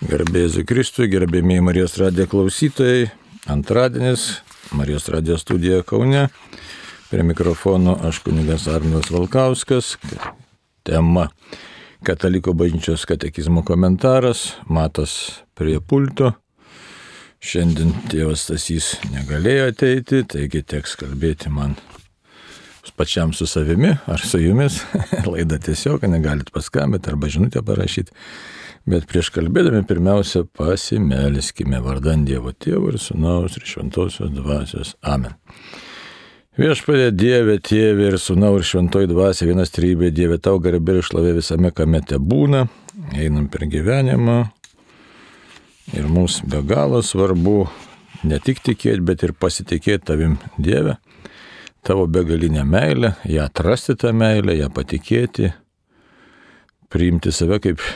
Garbėsiu Kristui, gerbėmiai Marijos radijo klausytojai. Antradienis, Marijos radijo studija Kaune. Prie mikrofono aš kunigas Arminas Valkauskas. Tema Kataliko bažnyčios katekizmo komentaras. Matas prie pulto. Šiandien tėvas Stasys negalėjo ateiti, taigi teks kalbėti man pačiam su savimi ar su jumis. Laida tiesiog, negalit paskambinti arba žinutę parašyti. Bet prieš kalbėdami pirmiausia pasimeliskime vardant Dievo Tėvų ir Sūnaus ir Šventosios Dvasios. Amen. Viešpadė Dieve, Tėvė ir Sūnau ir Šventoji Dvasia, vienas trybė Dieve, tau garbė ir šlovė visame, kame te būna, einam per gyvenimą. Ir mums be galo svarbu ne tik tikėti, bet ir pasitikėti tavim Dieve, tavo begalinę meilę, ją atrasti tą meilę, ją patikėti, priimti save kaip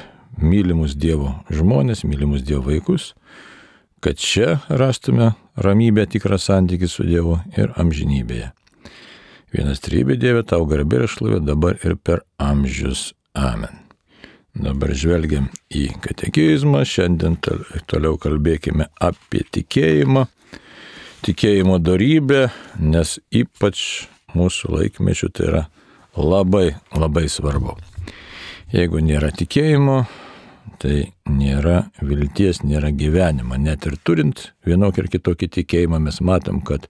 mylimus Dievo žmonės, mylimus Dievo vaikus, kad čia rastume ramybę, tikrą santykį su Dievu ir amžinybėje. Vienas trybė Dieve, tau garbė ir šlovė dabar ir per amžius. Amen. Dabar žvelgiam į katekizmą, šiandien toliau kalbėkime apie tikėjimą, tikėjimo darybę, nes ypač mūsų laikmečių tai yra labai, labai svarbu. Jeigu nėra tikėjimo, tai nėra vilties, nėra gyvenimo. Net ir turint vienokį ir kitokį tikėjimą mes matom, kad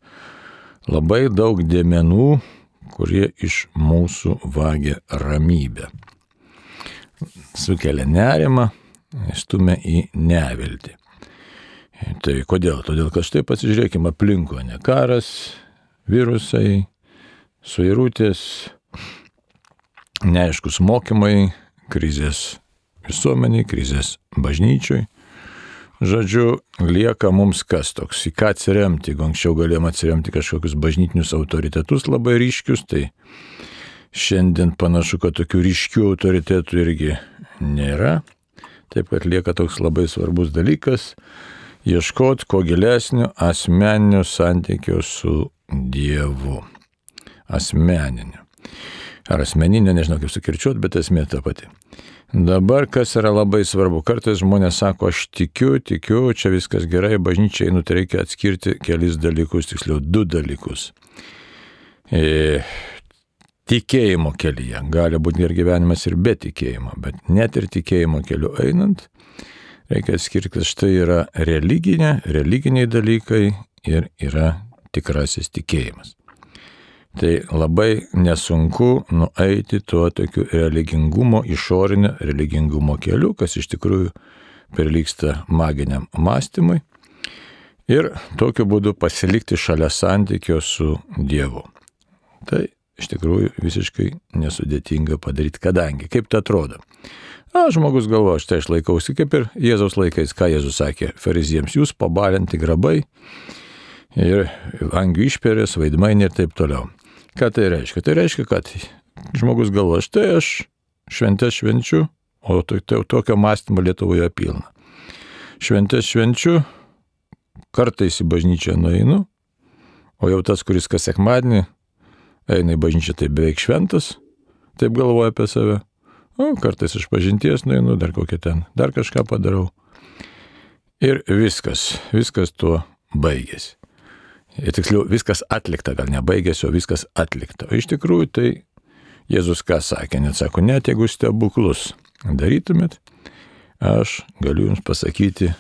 labai daug dėmenų, kurie iš mūsų vagia ramybę. Sukelia nerimą, stumia į neviltį. Tai kodėl? Todėl, kad štai pasižiūrėkime aplinko, ne karas, virusai, suirutės, neaiškus mokymai, krizės visuomeniai, krizės bažnyčiui. Žodžiu, lieka mums kas toks, į ką atsiremti. Jeigu anksčiau galėjom atsiremti kažkokius bažnytinius autoritetus labai ryškius, tai šiandien panašu, kad tokių ryškių autoritetų irgi nėra. Taip kad lieka toks labai svarbus dalykas - ieškoti kuo gilesnio asmeninio santykio su Dievu. Asmeninio. Ar asmeninio, nežinau kaip sukirčiuot, bet esmė ta pati. Dabar kas yra labai svarbu, kartais žmonės sako, aš tikiu, tikiu, čia viskas gerai, bažnyčiai, nu tai reikia atskirti kelis dalykus, tiksliau du dalykus. E, tikėjimo kelyje, gali būti ir gyvenimas ir be tikėjimo, bet net ir tikėjimo keliu einant, reikia atskirti, kad štai yra religinė, religiniai dalykai ir yra tikrasis tikėjimas tai labai nesunku nueiti tuo tokiu religingumo, išorinio religingumo keliu, kas iš tikrųjų prilyksta maginiam mąstymui. Ir tokiu būdu pasilikti šalia santykio su Dievu. Tai iš tikrųjų visiškai nesudėtinga padaryti, kadangi, kaip tai atrodo. Na, žmogus galvoja, štai aš laikausi kaip ir Jėzaus laikais, ką Jėzus sakė fariziems, jūs pabalinti grabai ir angių išperės, vaidmainiai ir taip toliau. Ką tai reiškia? Tai reiškia, kad žmogus galvo, štai aš šventės švenčiu, o to, to, tokio mąstymo Lietuvoje pilna. Šventės švenčiu, kartais į bažnyčią nueinu, o jau tas, kuris kas sekmadienį eina į bažnyčią, tai beveik šventas, taip galvoja apie save. O, kartais iš pažinties nueinu, dar kokią ten, dar kažką padarau. Ir viskas, viskas tuo baigėsi. Ir tiksliau, viskas atlikta, gal nebaigėsi, o viskas atlikta. O iš tikrųjų tai Jėzus ką sakė, net sako, net jeigu stebuklus darytumėt, aš galiu jums pasakyti,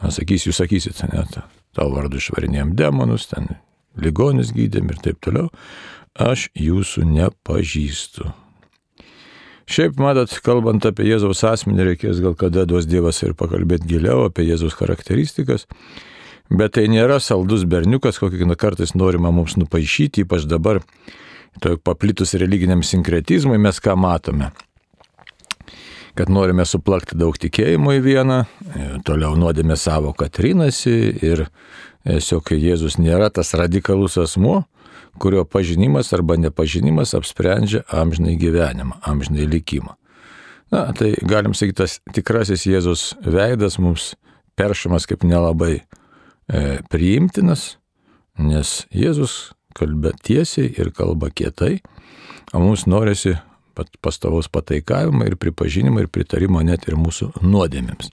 sakysiu, jūs sakysit, net tavo vardu išvarinėjom demonus, ten ligonis gydėm ir taip toliau, aš jūsų nepažįstu. Šiaip, matot, kalbant apie Jėzaus asmenį, reikės gal kada duos Dievas ir pakalbėti giliau apie Jėzaus charakteristikas. Bet tai nėra saldus berniukas, kokį kartais norima mums nupaišyti, ypač dabar paplitus religiniam sinkretizmui mes ką matome. Kad norime suplakti daug tikėjimo į vieną, e, toliau nuodėmė savo Katrinasi ir tiesiog Jėzus nėra tas radikalus asmuo, kurio pažinimas arba nepažinimas apsprendžia amžinai gyvenimą, amžinai likimą. Na, tai galim sakyti, tas tikrasis Jėzus veidas mums peršamas kaip nelabai E, priimtinas, nes Jėzus kalbė tiesiai ir kalba kietai, o mums norisi pastovaus pataikavimo ir pripažinimo ir pritarimo net ir mūsų nuodėmėms.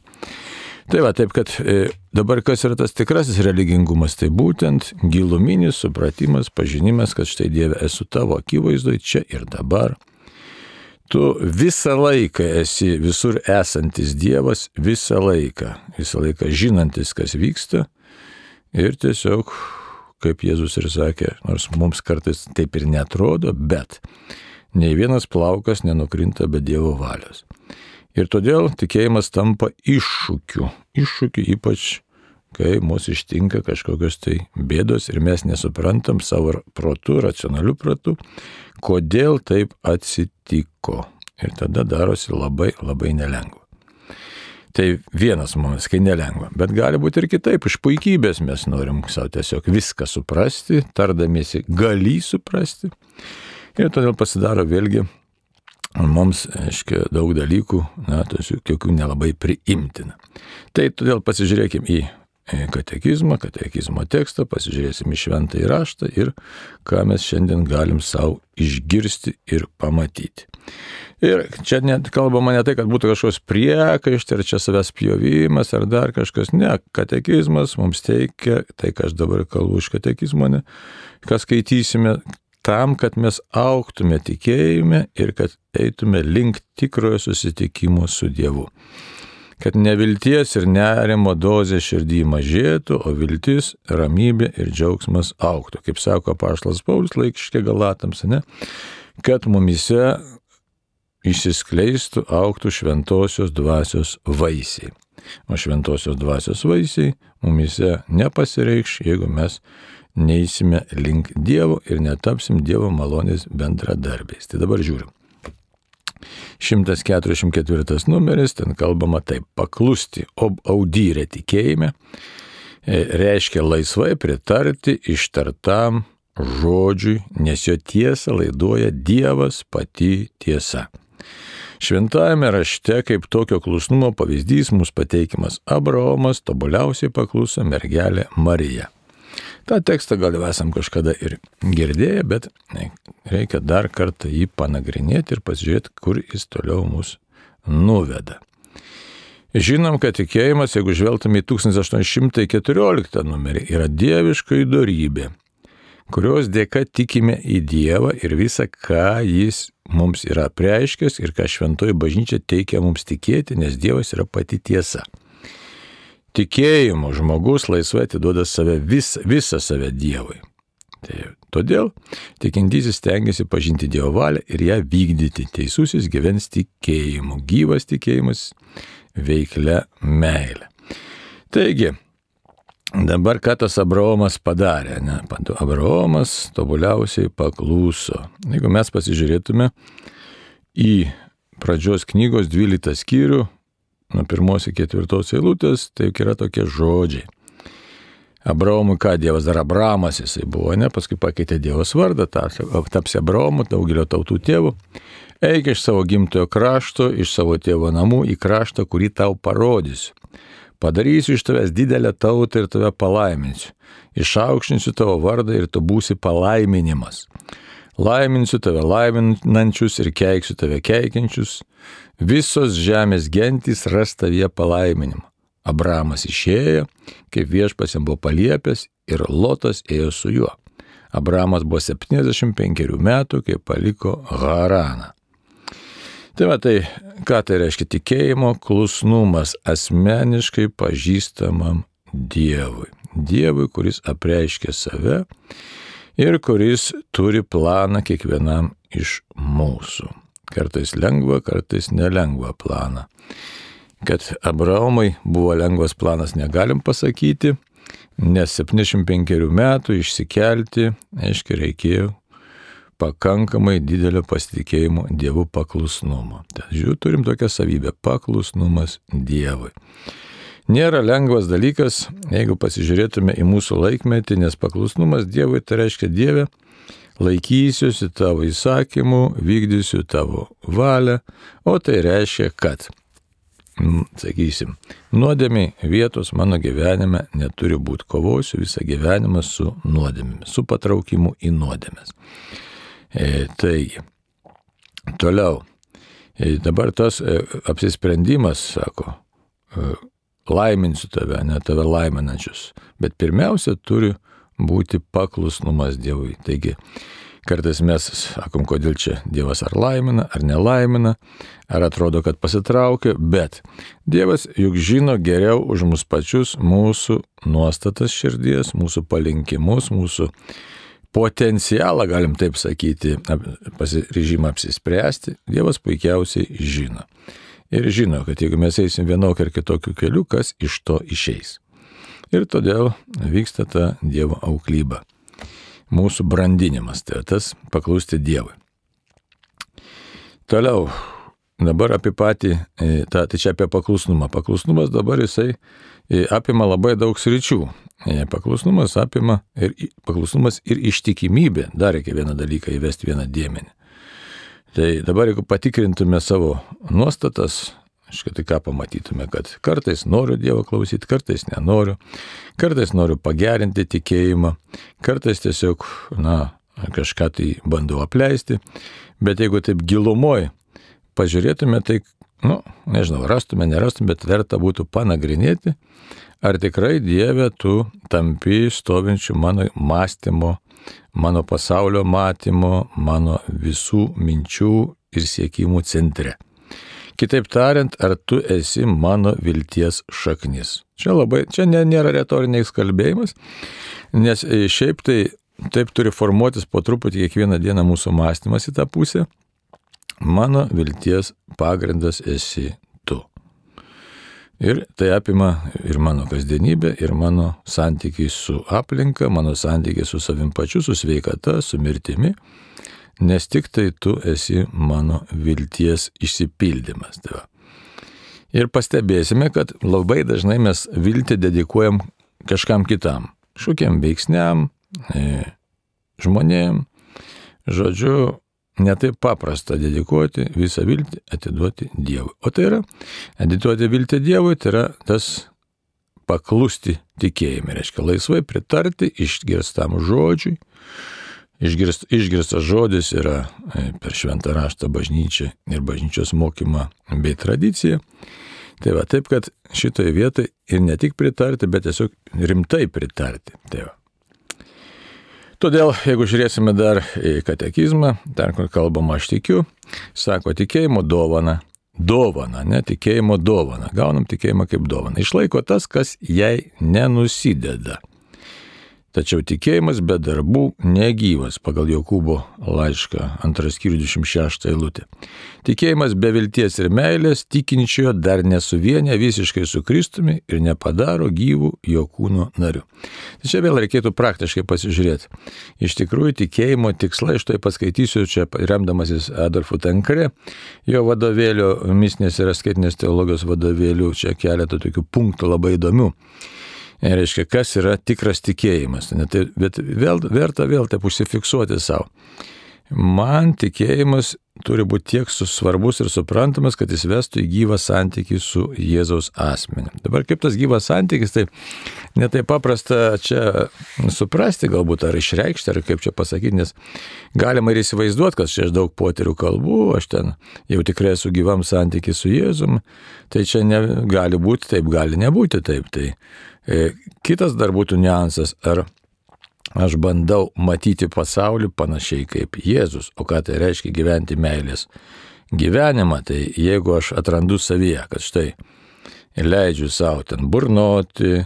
Tai va, taip kad e, dabar kas yra tas tikrasis religingumas, tai būtent giluminis supratimas, pažinimas, kad štai Dieve esu tavo akivaizdoje čia ir dabar. Tu visą laiką esi visur esantis Dievas, visą laiką, visą laiką žinantis, kas vyksta ir tiesiog, kaip Jėzus ir sakė, nors mums kartais taip ir netrodo, bet nei vienas plaukas nenukrinta be Dievo valios. Ir todėl tikėjimas tampa iššūkiu. Iššūkiu ypač, kai mūsų ištinka kažkokios tai bėdos ir mes nesuprantam savo protų, racionalių protų, kodėl taip atsitiko. Ir tada darosi labai, labai nelengva. Tai vienas momentas, kai nelengva. Bet gali būti ir kitaip. Iš puikybės mes norim savo tiesiog viską suprasti, tardamiesi gali suprasti. Ir todėl pasidaro vėlgi mums, aiškiai, daug dalykų, na, tokių nelabai priimtina. Tai todėl pasižiūrėkime į katekizmą, katekizmo tekstą, pasižiūrėsim į šventą įraštą ir ką mes šiandien galim savo išgirsti ir pamatyti. Ir čia net kalbama ne tai, kad būtų kažkoks priekaištai, ar čia savęs pjovimas, ar dar kažkas. Ne, katekizmas mums teikia, tai ką aš dabar kalbu iš katekizmo, ne, ką skaitysime, tam, kad mes auktume tikėjime ir kad eitume link tikrojo susitikimo su Dievu. Kad nevilties ir nerimo dozė širdį mažėtų, o viltis, ramybė ir džiaugsmas auktų. Kaip sako Paštas Paulius laikiškai galatams, ne? kad mumise išsiskleistų, auktų šventosios dvasios vaisiai. O šventosios dvasios vaisiai mumise nepasireikš, jeigu mes neįsime link Dievo ir netapsim Dievo malonės bendradarbiais. Tai dabar žiūrim. 144 numeris, ten kalbama taip, paklusti ob audyrė tikėjime, e, reiškia laisvai pritarti ištartam žodžiui, nes jo tiesą laiduoja Dievas pati tiesa. Šventajame rašte kaip tokio klusnumo pavyzdys mums pateikimas Abraomas tobuliausiai pakluso mergelė Marija. Ta tekstą gal jau esam kažkada ir girdėję, bet reikia dar kartą jį panagrinėti ir pasižiūrėti, kur jis toliau mus nuveda. Žinom, kad tikėjimas, jeigu žvelgtume į 1814 numerį, yra dieviška įdorybė, kurios dėka tikime į Dievą ir visą, ką Jis mums yra preiškęs ir ką šventoji bažnyčia teikia mums tikėti, nes Dievas yra pati tiesa tikėjimu žmogus laisvai atiduoda save vis, visą save Dievui. Tai todėl tikintysis tengiasi pažinti Dievo valią ir ją vykdyti. Teisusis gyvens tikėjimu, gyvas tikėjimas, veiklia meilė. Taigi, dabar ką tas Abraomas padarė? Ne? Abraomas tobuliausiai paklūso. Jeigu mes pasižiūrėtume į pradžios knygos 12 skyrių, nuo pirmos iki ketvirtos eilutės, tai yra tokie žodžiai. Abraomui ką Dievas dar Abramas jisai buvo, ne, paskui pakeitė Dievos vardą, tapsi Abraomu, daugelio tautų tėvų. Eik iš savo gimtojo krašto, iš savo tėvo namų į kraštą, kurį tau parodysiu. Padarysiu iš tavęs didelę tautą ir tave palaiminsiu. Išaukštinsiu tavo vardą ir tu būsi palaiminimas. Laiminsiu tave laiminančius ir keiksiu tave keikiančius visos žemės gentys ras tavyje palaiminimą. Abramas išėjo, kaip viešpas jam buvo paliepęs, ir Lotas ėjo su juo. Abramas buvo 75 metų, kai paliko Haraną. Tai va tai, ką tai reiškia tikėjimo klusnumas asmeniškai pažįstamam Dievui. Dievui, kuris apreiškia save ir kuris turi planą kiekvienam iš mūsų kartais lengvą, kartais nelengvą planą. Kad Abraomui buvo lengvas planas negalim pasakyti, nes 75 metų išsikelti, aiškiai, reikėjo pakankamai didelio pasitikėjimo Dievu paklusnumo. Tad žiūrėjau, turim tokią savybę - paklusnumas Dievui. Nėra lengvas dalykas, jeigu pasižiūrėtume į mūsų laikmetį, nes paklusnumas Dievui tai reiškia Dievė laikysiuosi tavo įsakymų, vykdysiu tavo valią, o tai reiškia, kad, sakysim, nuodėmiai vietos mano gyvenime neturi būti, kovosiu visą gyvenimą su nuodėmėmis, su patraukimu į nuodėmės. E, taigi, toliau, e, dabar tas e, apsisprendimas, sako, laiminsiu tave, ne tave laiminančius. Bet pirmiausia turi būti paklusnumas Dievui. Taigi, kartais mes sakom, kodėl čia Dievas ar laimina, ar nelaimina, ar atrodo, kad pasitraukia, bet Dievas juk žino geriau už mus pačius mūsų nuostatas širdies, mūsų palinkimus, mūsų potencialą, galim taip sakyti, pasiryžimą apsispręsti, Dievas puikiausiai žino. Ir žino, kad jeigu mes eisim vienokiu ar kitokiu keliu, kas iš to išeis. Ir todėl vyksta ta Dievo auklyba. Mūsų brandinimas, tai tas paklusti Dievui. Toliau, dabar apie patį, e, ta, tai čia apie paklusnumą. Paklusnumas dabar jisai e, apima labai daug sričių. E, paklusnumas apima ir, paklusnumas ir ištikimybė. Dar reikia vieną dalyką įvesti vieną dėmenį. Tai dabar jeigu patikrintume savo nuostatas, Aišku, tai ką pamatytume, kad kartais noriu Dievo klausyti, kartais nenoriu, kartais noriu pagerinti tikėjimą, kartais tiesiog, na, kažką tai bandau apleisti, bet jeigu taip gilumoj pažiūrėtume, tai, nu, nežinau, rastume, nerastume, bet verta būtų panagrinėti, ar tikrai Dieve tu tampi stovinčių mano mąstymo, mano pasaulio matymo, mano visų minčių ir siekimų centre. Kitaip tariant, ar tu esi mano vilties šaknis. Čia labai, čia nėra retoriniais kalbėjimas, nes e, šiaip tai taip turi formuotis po truputį kiekvieną dieną mūsų mąstymas į tą pusę. Mano vilties pagrindas esi tu. Ir tai apima ir mano kasdienybę, ir mano santykiai su aplinka, mano santykiai su savim pačiu, su sveikata, su mirtimi nes tik tai tu esi mano vilties išsipildymas. Tai va. ir pastebėsime, kad labai dažnai mes viltį dedikuojam kažkam kitam, kažkokiam veiksniam, e, žmonėm. Žodžiu, netaip paprasta dedikuoti visą viltį, atiduoti Dievui. O tai yra, atiduoti viltį Dievui, tai yra tas paklusti tikėjimui, reiškia laisvai pritarti išgirstam žodžiui, Išgirst, išgirstas žodis yra e, per šventą raštą bažnyčią ir bažnyčios mokymą bei tradiciją. Tai va taip, kad šitoje vietoje ir ne tik pritarti, bet tiesiog rimtai pritarti. Tai va. Todėl, jeigu žiūrėsime dar į katekizmą, ten, kur kalbama aš tikiu, sako tikėjimo dovana. Dovana, ne tikėjimo dovana. Gaunam tikėjimą kaip dovana. Išlaiko tas, kas jai nenusideda. Tačiau tikėjimas be darbų negyvas pagal Jokūbo laišką, antras skyrius 26 eilutė. Tikėjimas be vilties ir meilės tikinčiojo dar nesuvienė visiškai su Kristumi ir nepadaro gyvų jo kūno narių. Tai čia vėl reikėtų praktiškai pasižiūrėti. Iš tikrųjų tikėjimo tikslai, štai paskaitysiu čia remdamasis Adolfu Tankre, jo vadovėlio, misnės ir skaitinės teologijos vadovėlių, čia keletą tokių punktų labai įdomių. E, reiškia, kas yra tikras tikėjimas. Tai, bet vėl, verta vėl taip užsifiksuoti savo. Man tikėjimas turi būti tiek svarbus ir suprantamas, kad jis vestų į gyvą santykį su Jėzaus asmeniu. Dabar kaip tas gyvas santykis, tai netai paprasta čia suprasti galbūt ar išreikšti, ar kaip čia pasakyti, nes galima ir įsivaizduoti, kad čia aš daug poterių kalbų, aš ten jau tikrai esu gyvam santykį su Jėzum, tai čia ne, gali būti taip, gali nebūti taip. Tai kitas dar būtų niuansas, ar aš bandau matyti pasaulį panašiai kaip Jėzus, o ką tai reiškia gyventi meilės gyvenimą, tai jeigu aš atrandu savyje, kad štai leidžiu savo ten burnoti,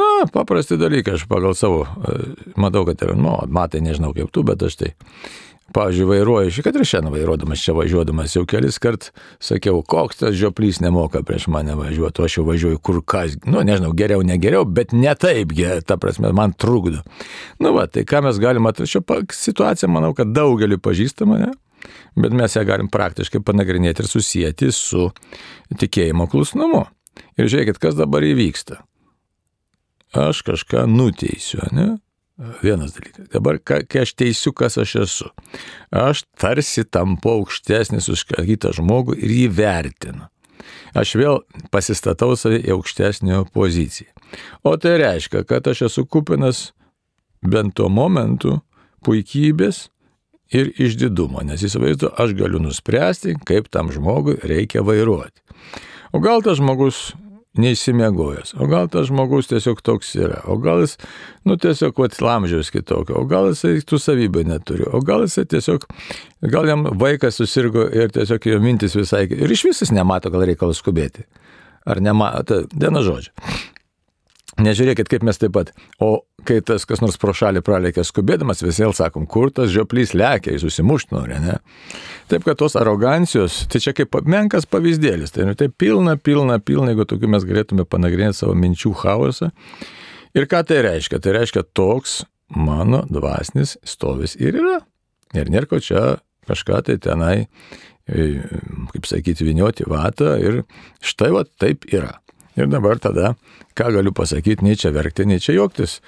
na, paprasti dalykai, aš pagal savo, e, matau, kad yra, nu, matai, nežinau kaip tu, bet aš tai Pavyzdžiui, vairuoju, šį kad ir šiandien vairuodamas čia važiuodamas jau kelis kart sakiau, koks tas žioplys nemoka prieš mane važiuoti, o aš jau važiuoju kur kas, nu nežinau, geriau, negeriau, bet ne taip, ta prasme, man trukdo. Nu va, tai ką mes galime atrasti, šio situacija, manau, kad daugeliu pažįstama, ne? bet mes ją galim praktiškai panagrinėti ir susijęti su tikėjimo klusnumu. Ir žiūrėkit, kas dabar įvyksta. Aš kažką nuteisiu, ne? Vienas dalykas. Dabar, kai aš teisiu, kas aš esu, aš tarsi tampu aukštesnis už kitą žmogų ir jį vertinu. Aš vėl pasistatau save į aukštesnio poziciją. O tai reiškia, kad aš esu kupinas bent tuo momentu puikybės ir išdidumo, nes įsivaizduoju, aš galiu nuspręsti, kaip tam žmogui reikia vairuoti. O gal tas žmogus neįsimiegojęs, o gal tas žmogus tiesiog toks yra, o gal jis, nu tiesiog, vat, lamžiaus kitokio, o gal jisai tų savybių neturi, o gal jisai tiesiog, gal jam vaikas susirgo ir tiesiog jo mintis visai, ir iš visis nemato gal reikalo skubėti. Ar nemato, viena žodžia. Nežiūrėkit, kaip mes taip pat. O kai tas kas nors pro šalį pralėkė skubėdamas, vis vėl sakom, kur tas žioplys lėkia, jis susimušt nori, ne? Taip, kad tos arogancijos, tai čia kaip menkas pavyzdėlis, tai, nu, tai pilna, pilna, pilna, jeigu tokiu mes galėtume panagrinėti savo minčių chaosą. Ir ką tai reiškia? Tai reiškia, toks mano dvasinis stovis ir yra. Ir nėra ko čia kažką tai tenai, e, kaip sakyti, vinioti vatą ir štai va taip yra. Ir dabar tada, ką galiu pasakyti, nei čia verkti, nei čia juoktis.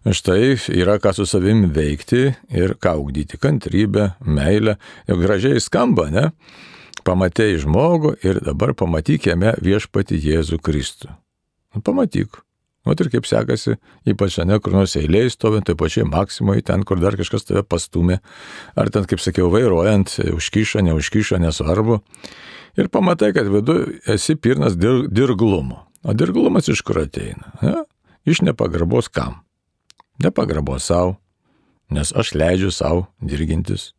Štai yra ką su savim veikti ir ką ugdyti - kantrybę, meilę. Jau gražiai skamba, ne? Pamatėjai žmogų ir dabar pamatyk jame viešpati Jėzų Kristų. Nu, pamatyk. O ir kaip sekasi, ypač ne kur nors eilėje stovint, tai pačiai maksimoje, ten, kur dar kažkas tave pastumė, ar ten, kaip sakiau, vairuojant, užkyšo, neužkyšo, nesvarbu ir pamatai, kad vidu esi pirnas dir, dirglumo. O dirglumas iš kur ateina? Ja? Iš nepagarbos kam? Nepagarbos savo, nes aš leidžiu savo dirgintis.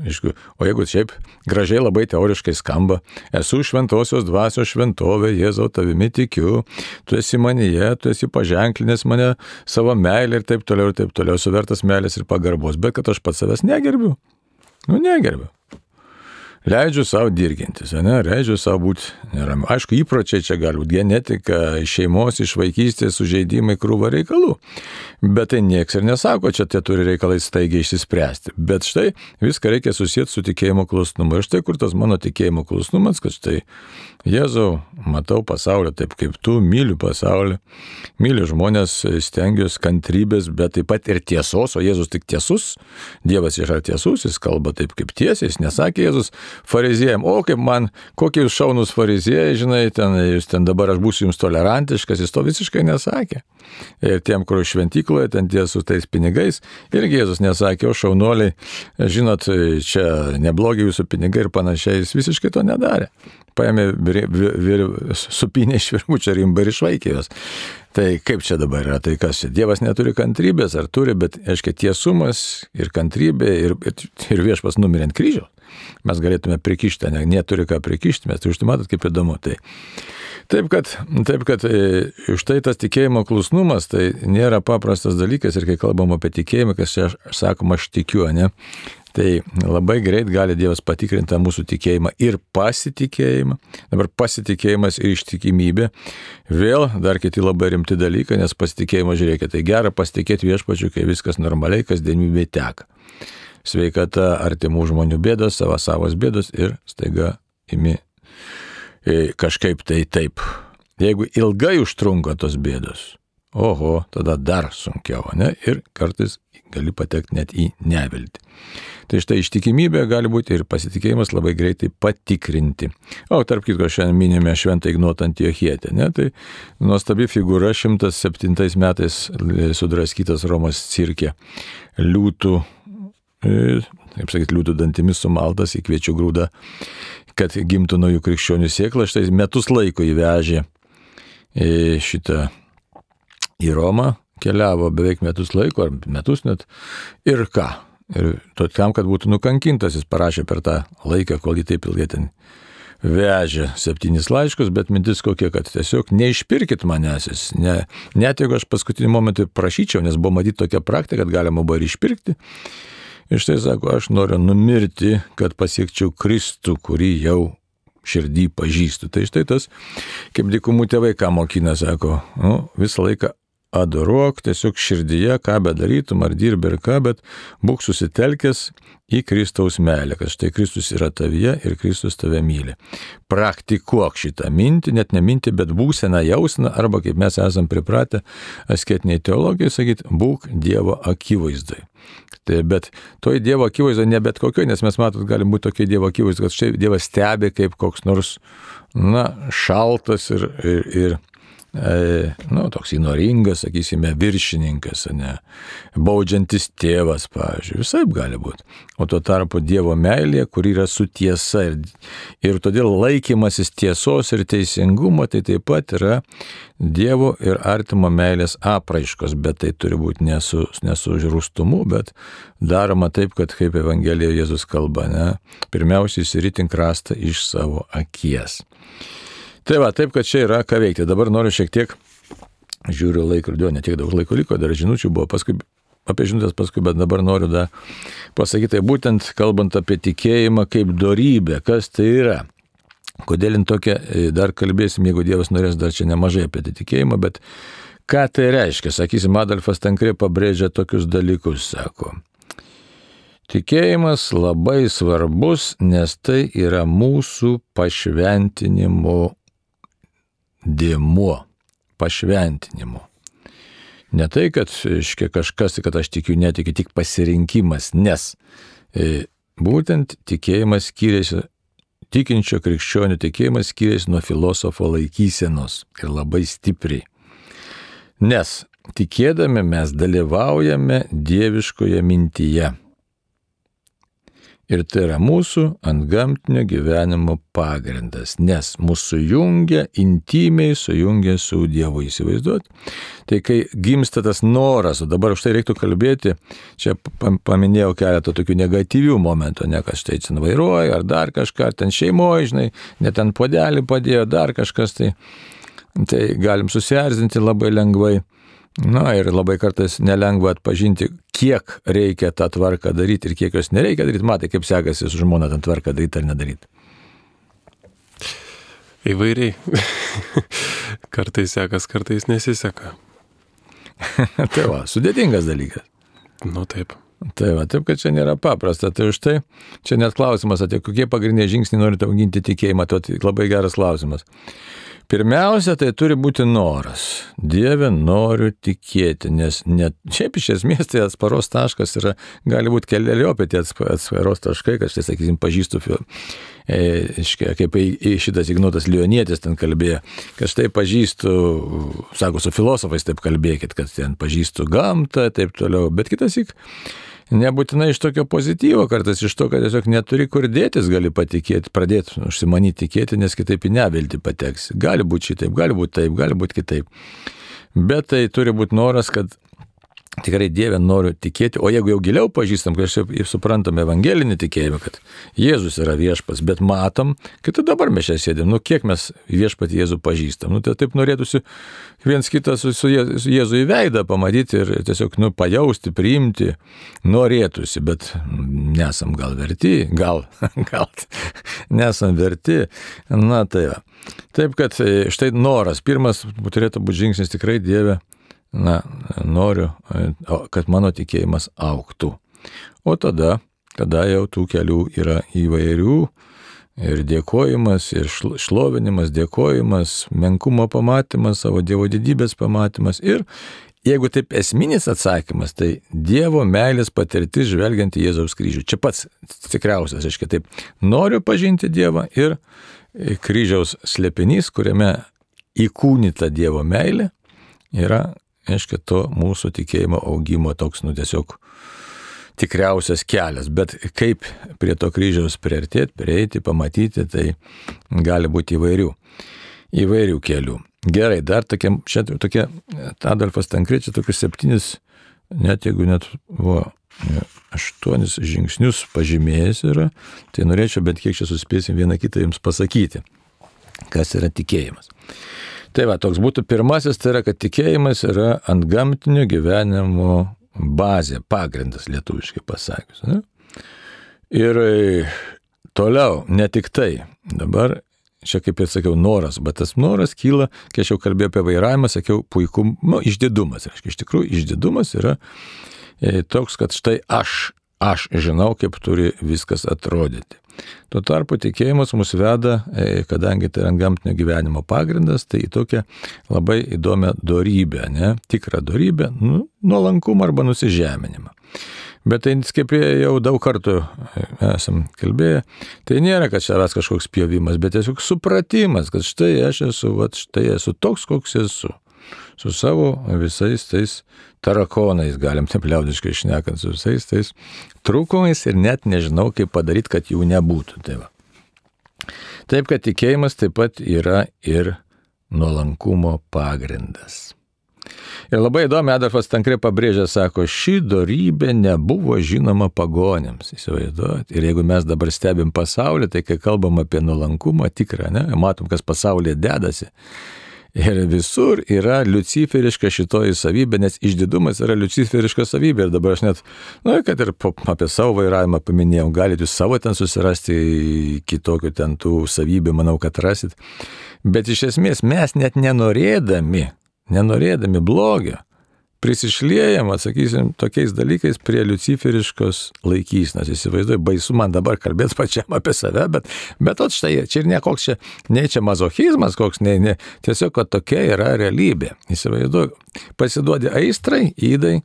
Aišku, o jeigu šiaip gražiai labai teoriškai skamba, esu šventosios dvasios šventovė, Jėzau tavimi tikiu, tu esi manyje, tu esi paženklinęs mane savo meilę ir taip toliau, ir taip toliau, suvertas meilės ir pagarbos, bet kad aš pats savęs negerbiu. Nu, negerbiu leidžiu savo dirgintis, ne, leidžiu savo būti neramiu. Aišku, įpročiai čia gali būti genetika, šeimos, iš vaikystės, sužeidimai, krūva reikalų. Bet tai nieks ir nesako, čia tie turi reikalai staigiai išsispręsti. Bet štai viską reikia susijęti su tikėjimo klusnumu. Ir štai kur tas mano tikėjimo klusnumas, kad štai Jėzau, matau pasaulį taip kaip tu, myliu pasaulį, myliu žmonės, stengiuosi kantrybės, bet taip pat ir tiesos, o Jėzus tik tiesus, Dievas yra tiesus, jis kalba taip kaip tiesiai, jis nesakė Jėzus fariziejam, o kaip man, kokie jūs šaunus fariziejai, žinai, ten, jūs ten dabar aš būsiu jums tolerantiškas, jis to visiškai nesakė. Ir tiem, kur šventykloje, ten tie su tais pinigais, irgi Jėzus nesakė, o šaunuoliai, žinot, čia neblogi jūsų pinigai ir panašiai, jis visiškai to nedarė paėmė supinę iš virmučio rimba ir išvaikė jos. Tai kaip čia dabar yra, tai kas čia? Dievas neturi kantrybės, ar turi, bet, aiškiai, tiesumas ir kantrybė ir, ir, ir viešpas numirė ant kryžiaus. Mes galėtume prikišti, ne, neturi ką prikišti, mes tai už tai matot, kaip įdomu. Tai. Taip kad, taip, kad e, štai tas tikėjimo klusnumas tai nėra paprastas dalykas ir kai kalbam apie tikėjimą, kas čia sakoma, aš tikiu, ne, Tai labai greit gali Dievas patikrinti mūsų tikėjimą ir pasitikėjimą. Dabar pasitikėjimas ir ištikimybė. Vėl dar kiti labai rimti dalykai, nes pasitikėjimas, žiūrėkite, tai gera pasitikėti viešpačiu, kai viskas normaliai, kasdienybė teka. Sveikata, artimų žmonių bėdos, savo savos bėdos ir staiga imi e, kažkaip tai taip. Jeigu ilgai užtrunka tos bėdos, oho, tada dar sunkiau, ne? Ir kartais gali patekti net į neviltį. Tai štai ištikimybė gali būti ir pasitikėjimas labai greitai patikrinti. O tarp kitko, šiandien minime šventą Ignotą Antiochietę. Ne? Tai nuostabi figūra 107 metais sudraskytas Romos cirke. Liūtų, e, kaip sakyti, liūtų dantimis sumaltas į kviečių grūdą, kad gimtų naujų krikščionių sėklą. Štai metus laiko įvežė e, šitą į Romą, keliavo beveik metus laiko, ar metus net. Ir ką? Ir tam, kad būtų nukankintas, jis parašė per tą laiką, kol jį taip ilgai ten vežė septynis laiškus, bet mintis kokia, kad tiesiog neišpirkit manęs, ne, net jeigu aš paskutinį momentą prašyčiau, nes buvo matyti tokia praktika, kad galima buvo ir išpirkti. Ir štai sako, aš noriu numirti, kad pasiekčiau Kristų, kurį jau širdį pažįstu. Tai štai tas, kaip dikumų tėvai, ką mokina, sako, nu, visą laiką adoruok tiesiog širdyje, ką bedarytum, ar dirbi ir ką, bet būk susitelkęs į Kristaus meilę, kad štai Kristus yra tavyje ir Kristus tave myli. Praktikuok šitą mintį, net ne mintį, bet būseną jausmą, arba kaip mes esam pripratę asketiniai teologijai sakyti, būk Dievo akivaizdai. Tai bet toj Dievo akivaizdoje ne bet kokio, nes mes matot, galim būti tokie Dievo akivaizdoje, kad štai Dievas stebi kaip koks nors, na, šaltas ir, ir, ir nu, toks įnoringas, sakysime, viršininkas, ne, baudžiantis tėvas, pavyzdžiui, visai gali būti. O tuo tarpu Dievo meilė, kur yra su tiesa ir, ir todėl laikymasis tiesos ir teisingumo, tai taip pat yra Dievo ir artimo meilės apraiškos, bet tai turi būti nesu, nesužrūstumu, bet daroma taip, kad kaip Evangelijoje Jėzus kalba, ne, pirmiausiai įsiritink rastą iš savo akies. Tai va, taip, kad čia yra ką veikti. Dabar noriu šiek tiek, žiūriu laikrodį, ne tiek daug laiko liko, dar žinučių buvo, paskui apie žinutės paskui, bet dabar noriu dar pasakyti, tai būtent kalbant apie tikėjimą kaip darybę, kas tai yra. Kodėl in tokia, e, dar kalbėsim, jeigu Dievas norės dar čia nemažai apie tai tikėjimą, bet ką tai reiškia, sakysim, Adolfas Tankrė pabrėžia tokius dalykus, sako. Tikėjimas labai svarbus, nes tai yra mūsų pašventinimo dėmuo, pašventinimo. Ne tai, kad iškia kažkas, kad aš tikiu, netikiu, tik pasirinkimas, nes e, būtent tikėjimas skiriasi, tikinčio krikščionių tikėjimas skiriasi nuo filosofo laikysenos ir labai stipriai. Nes tikėdami mes dalyvaujame dieviškoje mintyje. Ir tai yra mūsų antgamtinio gyvenimo pagrindas, nes mūsų jungia, intimiai sujungia su Dievu įsivaizduot. Tai kai gimsta tas noras, o dabar už tai reiktų kalbėti, čia paminėjau keletą tokių negatyvių momentų, ne kad štai ten vairuoja, ar dar kažką, ar ten šeimoje, žinai, net ten podelį padėjo, dar kažkas, tai, tai galim susierzinti labai lengvai. Na ir labai kartais nelengva atpažinti, kiek reikia tą tvarką daryti ir kiek jos nereikia daryti. Matai, kaip sekasi su žmona tą tvarką daryti ar nedaryti. Įvairiai. kartais sekas, kartais nesiseka. tai va, sudėtingas dalykas. Nu taip. Tai va, taip, kad čia nėra paprasta. Tai už tai čia net klausimas, tai kokie pagrindiniai žingsniai norite auginti tikėjimą, tai labai geras klausimas. Pirmiausia, tai turi būti noras. Dieve, noriu tikėti, nes net šiaip iš esmės tai atsparos taškas yra, gali būti keliariopė tie atsparos taškai, kad štai, sakysim, pažįstu, e, kaip šitas Ignotas Lionietis ten kalbėjo, kad štai pažįstu, sako, su filosofais taip kalbėkit, kad ten pažįstu gamtą, taip toliau, bet kitas įk nebūtinai iš tokio pozityvo, kartais iš to, kad tiesiog neturi kur dėtis, gali patikėti, pradėti užsimanyti tikėti, nes kitaip į nevilti pateks. Gali būti šitaip, gali būti taip, gali būti kitaip. Bet tai turi būti noras, kad tikrai Dievę noriu tikėti, o jeigu jau giliau pažįstam, kažkaip ir suprantam evangelinį tikėjimą, kad Jėzus yra viešpas, bet matom, kad dabar mes čia sėdėm, nu kiek mes viešpatį Jėzų pažįstam, nu tai taip norėtųsi viens kitą su, su Jėzų į veidą pamatyti ir tiesiog, nu, pajausti, priimti, norėtųsi, bet nesam gal verti, gal, gal nesam verti, na tai va. Taip, kad e, štai noras, pirmas turėtų būti žingsnis tikrai Dieve na, noriu, kad mano tikėjimas auktų. O tada, kada jau tų kelių yra įvairių, ir dėkojimas, ir šlovinimas, dėkojimas, menkumo pamatymas, savo Dievo didybės pamatymas ir Jeigu taip esminis atsakymas, tai Dievo meilės patirtis žvelgiant į Jėzaus kryžių. Čia pats tikriausias, aiškiai taip, noriu pažinti Dievą ir kryžiaus slėpinys, kuriame įkūnyta Dievo meilė, yra reiškia, to mūsų tikėjimo augimo toks, nu tiesiog tikriausias kelias. Bet kaip prie to kryžiaus priartėti, prieiti, pamatyti, tai gali būti įvairių, įvairių kelių. Gerai, dar tokie, čia tokie, Adolfas Tankričiai tokius septynis, net jeigu net buvo aštuonis žingsnius pažymėjęs yra, tai norėčiau bent kiek čia suspėsim vieną kitą jums pasakyti, kas yra tikėjimas. Tai va, toks būtų pirmasis, tai yra, kad tikėjimas yra ant gamtinio gyvenimo bazė, pagrindas lietuviškai pasakius. Ne? Ir e, toliau, ne tik tai, dabar čia kaip ir sakiau, noras, bet tas noras kyla, kai aš jau kalbėjau apie vairavimą, sakiau, puikum, nu, išdidumas. Reiškia, iš tikrųjų, išdidumas yra e, toks, kad štai aš, aš žinau, kaip turi viskas atrodyti. Tuo tarpu tikėjimas mus veda, e, kadangi tai yra gamtinio gyvenimo pagrindas, tai į tokią labai įdomią darybę, ne? tikrą darybę, nu, nuolankumą arba nusižeminimą. Bet tai, kaip jau daug kartų e, esam kalbėję, tai nėra, kad savęs kažkoks pjovimas, bet tiesiog supratimas, kad štai aš esu, va, štai esu toks, koks esu. Su savo visais tais tarakonais, galim taip liaudiškai išnekant, su visais tais trūkumais ir net nežinau, kaip padaryti, kad jų nebūtų. Tai va. Taip, kad tikėjimas taip pat yra ir nuolankumo pagrindas. Ir labai įdomi Adolfas Tankrai pabrėžė, sako, ši darybė nebuvo žinoma pagonėms, įsivaizduojat. Ir jeigu mes dabar stebim pasaulį, tai kai kalbam apie nuolankumą tikrą, ne, matom, kas pasaulyje dedasi. Ir visur yra luciferiška šitoji savybė, nes išdidumas yra luciferiška savybė. Ir dabar aš net, na, kad ir apie savo vairavimą paminėjau, galite jūs savo ten susirasti kitokių ten tų savybių, manau, kad rasit. Bet iš esmės mes net nenorėdami nenorėdami blogio, prisišliejam, atsakysim, tokiais dalykais prie luciferiškos laikysnos. Įsivaizduoju, baisu man dabar kalbėti pačiam apie save, bet, bet at štai, čia ir ne koks čia, ne čia mazochizmas, koks, ne, ne, tiesiog, kad tokia yra realybė. Įsivaizduoju, pasiduodi aistrai, įdai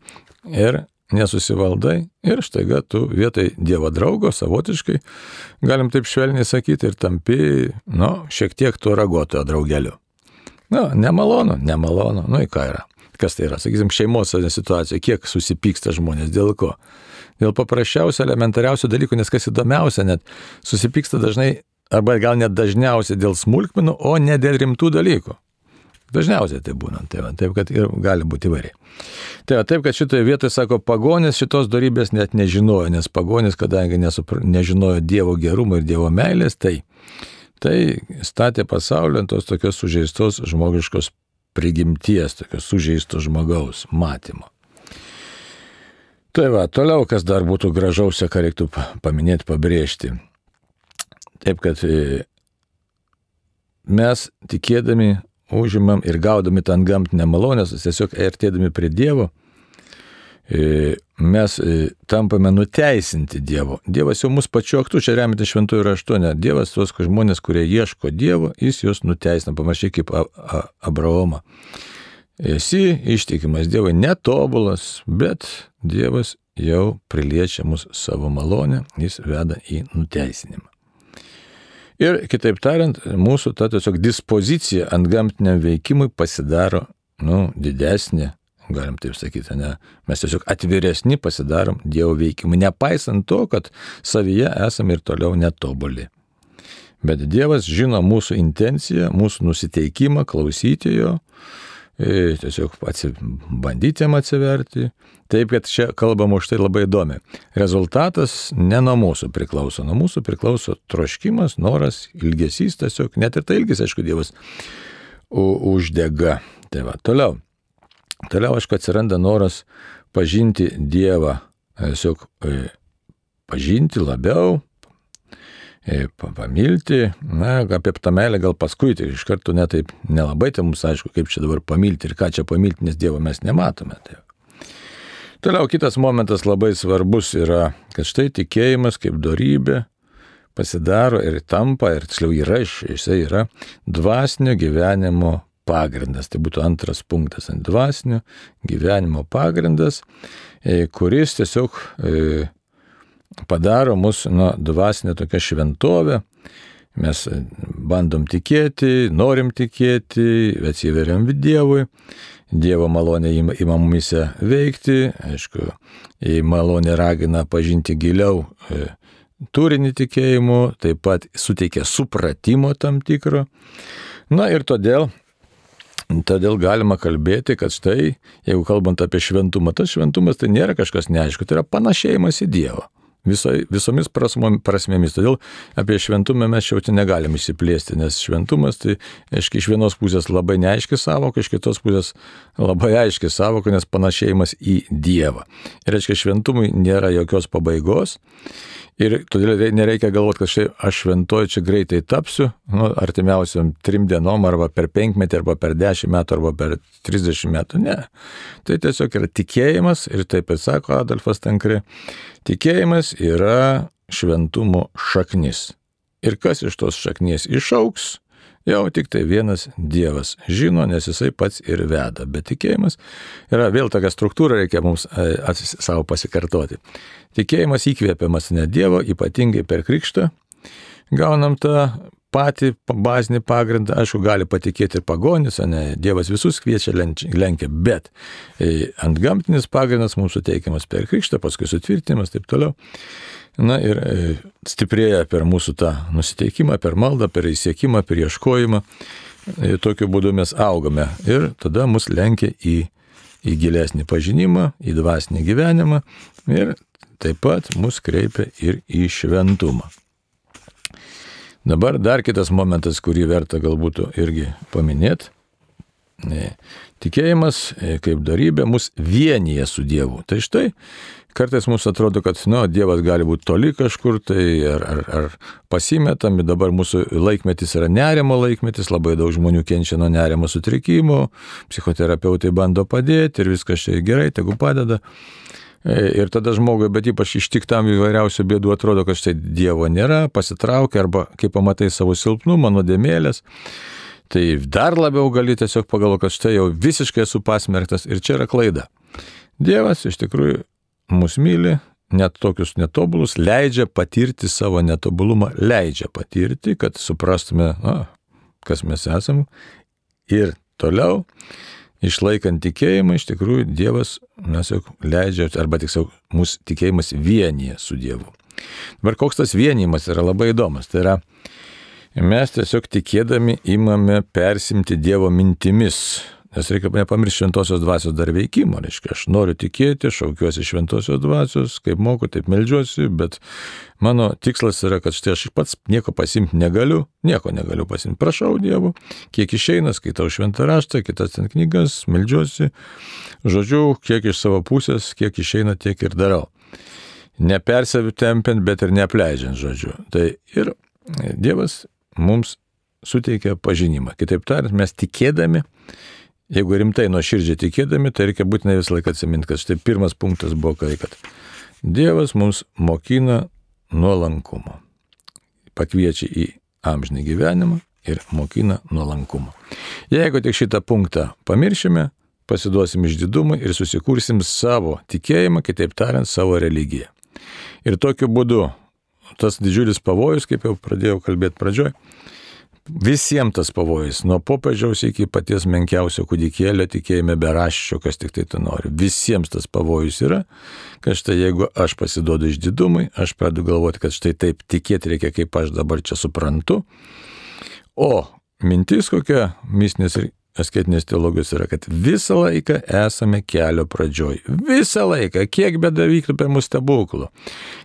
ir nesusivaldai ir štaiga tu vietoj Dievo draugo savotiškai, galim taip švelniai sakyti, ir tampi, nu, šiek tiek tuo ragotojo draugeliu. Na, nu, nemalonu, nemalonu, nu į ką yra. Kas tai yra, sakysim, šeimos situacija, kiek susipyksta žmonės, dėl ko? Dėl paprasčiausio, elementariausio dalykų, nes kas įdomiausia, net susipyksta dažnai, arba gal net dažniausiai dėl smulkmenų, o ne dėl rimtų dalykų. Dažniausiai tai būna, tai va, taip kad ir gali būti įvairiai. Tai va, taip, kad šitoje vietoje, sako, pagonis šitos darybės net nežinojo, nes pagonis, kadangi nesupra, nežinojo Dievo gerumo ir Dievo meilės, tai Tai statė pasaulį ant tos tokios sužeistos žmogiškos prigimties, tokios sužeisto žmogaus matymo. Tai va, toliau, kas dar būtų gražiausia, ką reiktų paminėti, pabrėžti. Taip, kad e, mes tikėdami užimam ir gaudami tą gamtinę malonę, tiesiog artėdami prie Dievo, mes e, tampame nuteisinti Dievo. Dievas jau mus pačioktų, čia remiate šventųjų raštų, ne Dievas tuos žmonės, kurie ieško Dievo, jis juos nuteisina, panašiai kaip Abraomą. Esi ištikimas Dievui netobulas, bet Dievas jau priliečia mus savo malonę, jis veda į nuteisinimą. Ir kitaip tariant, mūsų ta tiesiog dispozicija ant gamtiniam veikimui pasidaro nu, didesnė, galim taip sakyti, ne, mes tiesiog atviresni pasidarom Dievo veikimui, nepaisant to, kad savyje esame ir toliau netobuli. Bet Dievas žino mūsų intenciją, mūsų nusiteikimą klausyti jo, e, tiesiog bandyti jam atsiverti. Taip, kad čia kalbam už tai labai įdomi. Rezultatas ne nuo mūsų priklauso, nuo mūsų priklauso troškimas, noras, ilgesys tiesiog, net ir tai ilgis, aišku, Dievas uždega. Tai va, toliau. Toliau, aišku, atsiranda noras pažinti Dievą, tiesiog e, pažinti labiau, e, pamilti, na, apie tą meilę gal paskui, tai iš karto netaip nelabai, tai mums aišku, kaip čia dabar pamilti ir ką čia pamilti, nes Dievo mes nematome. Tai. Toliau kitas momentas labai svarbus yra, kad štai tikėjimas kaip darybė pasidaro ir tampa, ir tiksliau yra, jisai yra dvasinio gyvenimo pagrindas. Tai būtų antras punktas ant dvasinio gyvenimo pagrindas, e, kuris tiesiog e, padaro mus nuo dvasinė tokia šventovė. Mes bandom tikėti, norim tikėti, atsiveriam Dievui. Dievo malonė ima mumise veikti, aišku, į malonę ragina pažinti giliau e, turinį tikėjimų, taip pat suteikia supratimo tam tikro. Na ir todėl Todėl galima kalbėti, kad štai, jeigu kalbant apie šventumą, tas šventumas tai nėra kažkas neaišku, tai yra panašėjimas į Dievą. Viso, visomis prasmėmis. Todėl apie šventumą mes čia negalim išsiplėsti, nes šventumas tai, aiškiai, iš vienos pusės labai neaiški savoka, iš kitos pusės labai aiški savoka, nes panašėjimas į Dievą. Ir, aiškiai, šventumui nėra jokios pabaigos. Ir todėl nereikia galvoti, kad štai aš šventoju čia greitai tapsiu, nu, artimiausiam trim dienom, arba per penkmetį, arba per dešimt metų, arba per trisdešimt metų. Ne. Tai tiesiog yra tikėjimas ir taip ir sako Adolfas Tankri, tikėjimas yra šventumo šaknis. Ir kas iš tos šaknies išauks, Jau tik tai vienas Dievas žino, nes jisai pats ir veda. Bet tikėjimas yra vėl tokia struktūra, reikia mums e, savo pasikartoti. Tikėjimas įkvėpiamas ne Dievo, ypatingai per krikštą. Gaunam tą patį bazinį pagrindą, aišku, gali patikėti ir pagonis, ne, Dievas visus kviečia lenkia, bet e, ant gamtinis pagrindas mums suteikiamas per krikštą, paskui sutvirtinimas, taip toliau. Na ir e, stiprėja per mūsų tą nusiteikimą, per maldą, per įsiekimą, per ieškojimą. Ir tokiu būdu mes augame ir tada mus lenkia į, į gilesnį pažinimą, į dvasinį gyvenimą ir taip pat mus kreipia ir į šventumą. Dabar dar kitas momentas, kurį verta galbūt irgi paminėti. Tikėjimas e, kaip darybė mus vienyje su Dievu. Tai štai kartais mums atrodo, kad nu, Dievas gali būti toli kažkur, tai ar, ar, ar pasimetam, dabar mūsų laikmetis yra nerimo laikmetis, labai daug žmonių kenčia nuo nerimo sutrikimų, psichoterapeutai bando padėti ir viskas čia gerai, tegu padeda. E, ir tada žmogui, bet ypač ištiktam įvairiausių bėdų atrodo, kad štai Dievo nėra, pasitraukia arba kai pamatai savo silpnumą, nuodėmėlės, tai dar labiau gali tiesiog pagalvoti, kad štai jau visiškai esu pasmerktas ir čia yra klaida. Dievas iš tikrųjų mus myli, net tokius netobulus, leidžia patirti savo netobulumą, leidžia patirti, kad suprastume, na, kas mes esame. Ir toliau, išlaikant tikėjimą, iš tikrųjų Dievas, mes jau leidžia, arba tiksliau, mūsų tikėjimas vienyje su Dievu. Dabar koks tas vienimas yra labai įdomus. Tai yra, mes tiesiog tikėdami imame persimti Dievo mintimis, Nes reikia nepamiršti šventosios dvasios dar veikimo, reiškia, aš noriu tikėti, šaukiuosi šventosios dvasios, kaip moku, taip melžiuosi, bet mano tikslas yra, kad štai aš pats nieko pasimti negaliu, nieko negaliu pasimti. Prašau Dievo, kiek išeina, skaitau šventą raštą, kitas ten knygas, melžiuosi, žodžiu, kiek iš savo pusės, kiek išeina, tiek ir darau. Nepersitempiant, bet ir neapleidžiant, žodžiu. Tai ir Dievas mums suteikia pažinimą. Kitaip tariant, mes tikėdami, Jeigu rimtai nuoširdžiai tikėdami, tai reikia būtinai visą laiką atsiminti, kad štai pirmas punktas buvo, kai kad Dievas mums mokina nuolankumo. Pakviečia į amžinį gyvenimą ir mokina nuolankumo. Jeigu tik šitą punktą pamiršime, pasiduosim išdidumui ir susikursim savo tikėjimą, kitaip tariant, savo religiją. Ir tokiu būdu tas didžiulis pavojus, kaip jau pradėjau kalbėti pradžioj, Visiems tas pavojus, nuo popiežiaus iki paties menkiausio kūdikėlio tikėjime beraščio, kas tik tai tu nori. Visiems tas pavojus yra, kad štai jeigu aš pasiduodu išdidumui, aš pradedu galvoti, kad štai taip tikėti reikia, kaip aš dabar čia suprantu. O mintis kokia mistinės ir asketinės teologijos yra, kad visą laiką esame kelio pradžioj. Visą laiką, kiek bedavyktų per mūsų stebuklų,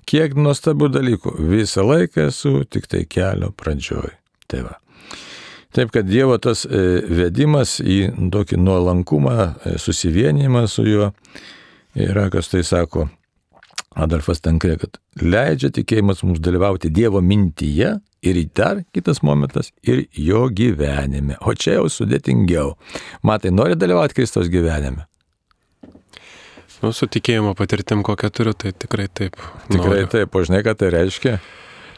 kiek nuostabių dalykų, visą laiką esu tik tai kelio pradžioj. Tai va. Taip kad Dievo tas e, vedimas į tokį nuolankumą, e, susivienimą su juo yra, kas tai sako Adolfas Tankre, kad leidžia tikėjimas mums dalyvauti Dievo mintyje ir dar kitas momentas ir jo gyvenime. O čia jau sudėtingiau. Matai, nori dalyvauti Kristaus gyvenime? Nu, su tikėjimo patirtim, kokią turiu, tai tikrai taip. Tikrai noriu. taip, o žinai, ką tai reiškia?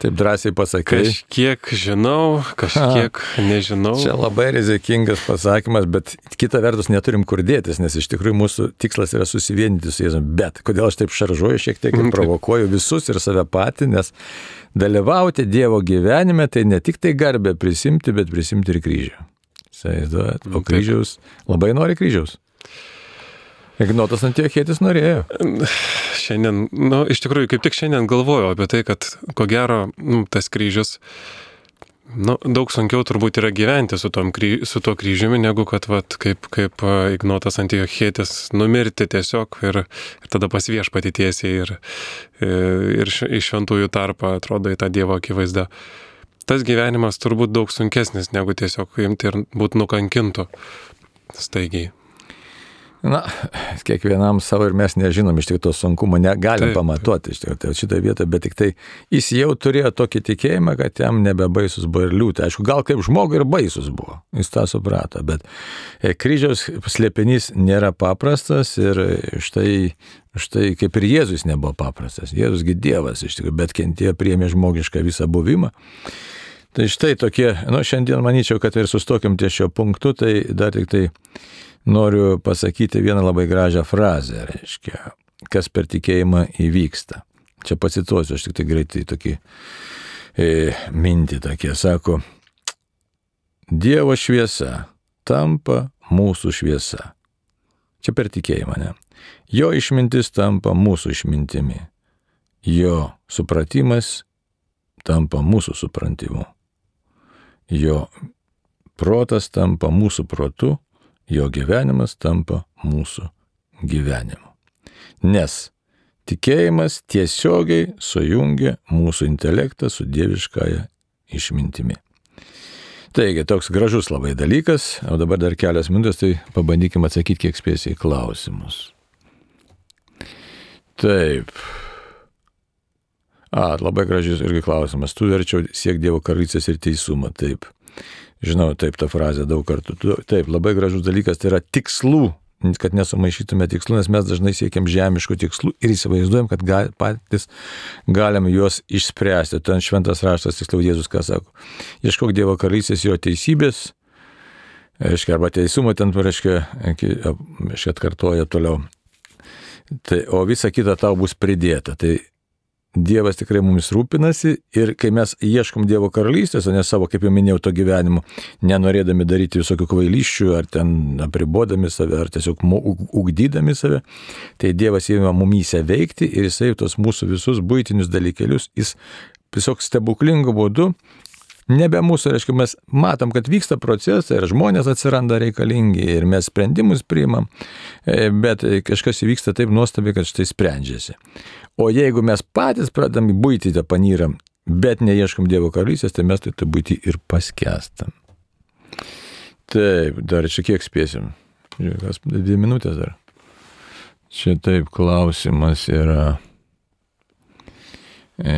Taip drąsiai pasakai. Kažkiek žinau, kažkiek ha. nežinau. Čia labai rizikingas pasakymas, bet kita vertus neturim kur dėtis, nes iš tikrųjų mūsų tikslas yra susivienyti su Jėzumi. Bet kodėl aš taip šaržuoju, šiek tiek ir provokuoju visus ir save patį, nes dalyvauti Dievo gyvenime tai ne tik tai garbė prisimti, bet prisimti ir kryžių. Įsivaizduojat, o kryžiaus labai nori kryžiaus. Ignotas Antiochėtis norėjo. Šiandien, nu, iš tikrųjų, kaip tik šiandien galvojau apie tai, kad ko gero nu, tas kryžius, nu, daug sunkiau turbūt yra gyventi su, kry, su tuo kryžiumi, negu kad, vat, kaip, kaip Ignotas Antiochėtis, numirti tiesiog ir, ir tada pas viešpatį tiesiai ir, ir iš šventųjų tarpą atrodo į tą Dievo akivaizdą. Tas gyvenimas turbūt daug sunkesnis negu tiesiog imti ir būti nukankintų staigiai. Na, kiekvienam savo ir mes nežinom, iš tikrųjų to sunkumo negalim taip, pamatuoti iš tikrųjų tai šitą vietą, bet tik tai jis jau turėjo tokį tikėjimą, kad jam nebebaisus buvo ir liūtė. Aišku, gal kaip žmogui ir baisus buvo, jis tą suprato, bet e, kryžiaus slėpinys nėra paprastas ir štai, štai kaip ir Jėzus nebuvo paprastas. Jėzusgi Dievas iš tikrųjų, bet kentėjo priemė žmogišką visą buvimą. Tai štai tokie, nu šiandien manyčiau, kad ir sustokim ties šio punktu, tai dar tik tai noriu pasakyti vieną labai gražią frazę, reiškia, kas per tikėjimą įvyksta. Čia pacituosiu, aš tik tai greitai tokį e, mintį tokie, sako, Dievo šviesa tampa mūsų šviesa. Čia per tikėjimą, ne? Jo išmintis tampa mūsų išmintimi. Jo supratimas tampa mūsų suprantimu. Jo protas tampa mūsų protu, jo gyvenimas tampa mūsų gyvenimu. Nes tikėjimas tiesiogiai sujungia mūsų intelektą su dieviškąja išmintimi. Taigi, toks gražus labai dalykas, o dabar dar kelias minutės, tai pabandykime atsakyti, kiek spėsiai klausimus. Taip. A, labai gražus irgi klausimas. Tu verčiau siek Dievo karalystės ir teisumą. Taip. Žinau, taip, ta frazė daug kartų. Taip, labai gražus dalykas, tai yra tikslų kad nesumaišytume tikslų, nes mes dažnai siekiam žemiškų tikslų ir įsivaizduojam, kad gal, patys galim juos išspręsti. Ten šventas raštas, tiksliau Jėzus ką sako. Ieškok Dievo karalystės jo teisybės, reiškia, arba teisumo ten, reiškia, reiškia atkartoja toliau. Tai, o visa kita tau bus pridėta. Tai Dievas tikrai mumis rūpinasi ir kai mes ieškom Dievo karalystės, o ne savo, kaip jau minėjau, to gyvenimo, nenorėdami daryti visokių kvailyščių, ar ten apribodami save, ar tiesiog ugdydami save, tai Dievas įima mumyse veikti ir jisai tos mūsų visus būtinius dalykelius, jis tiesiog stebuklingu būdu nebe mūsų, reiškia, mes matom, kad vyksta procesai ir žmonės atsiranda reikalingi ir mes sprendimus priimam, e, bet kažkas įvyksta taip nuostabiai, kad štai sprendžiasi. O jeigu mes patys pradam į būtį tą panyram, bet neieškom Dievo karalystės, tai mes tai tą būtį ir paskestam. Taip, dar čia kiek spėsim? Žiūrėk, dvi minutės dar. Čia taip klausimas yra. E...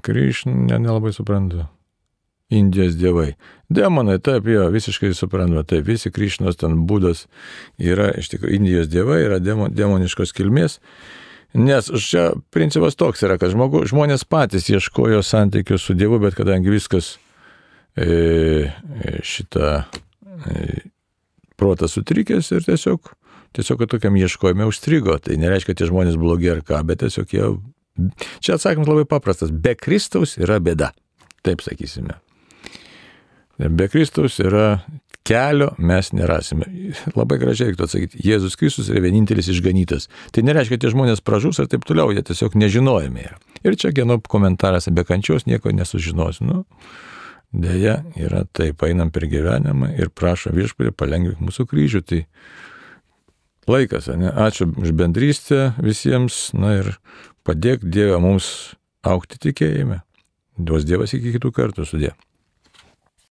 Kryšnų ne, nelabai suprantu. Indijos dievai. Demonai, taip, jo, visiškai suprantu, taip, visi Kryšnos ten būdas yra, iš tikrųjų, Indijos dievai yra demon, demoniškos kilmės. Nes čia principas toks yra, kad žmogu, žmonės patys ieškojo santykių su Dievu, bet kadangi viskas e, e šitą e, protą sutrikęs ir tiesiog, tiesiog tokiam ieškojime užstrigo. Tai nereiškia, kad tie žmonės blogi ar ką, bet tiesiog jie Čia atsakymas labai paprastas. Be Kristaus yra bėda. Taip sakysime. Be Kristaus yra kelio mes nerasime. Labai gražiai reiktų atsakyti. Jėzus Kristus yra vienintelis išganytas. Tai nereiškia, kad tie žmonės pražus ir taip toliau, jie tiesiog nežinojami yra. Ir čia geno komentaras be kančios nieko nesužinos. Nu, Deja, yra taip, einam per gyvenimą ir prašom viešpatį palengvinti mūsų kryžių. Tai laikas, ne? Ačiū už bendrystę visiems, na ir padėk Dievą mums aukti tikėjime. Duos Dievas iki kitų kartų sudė.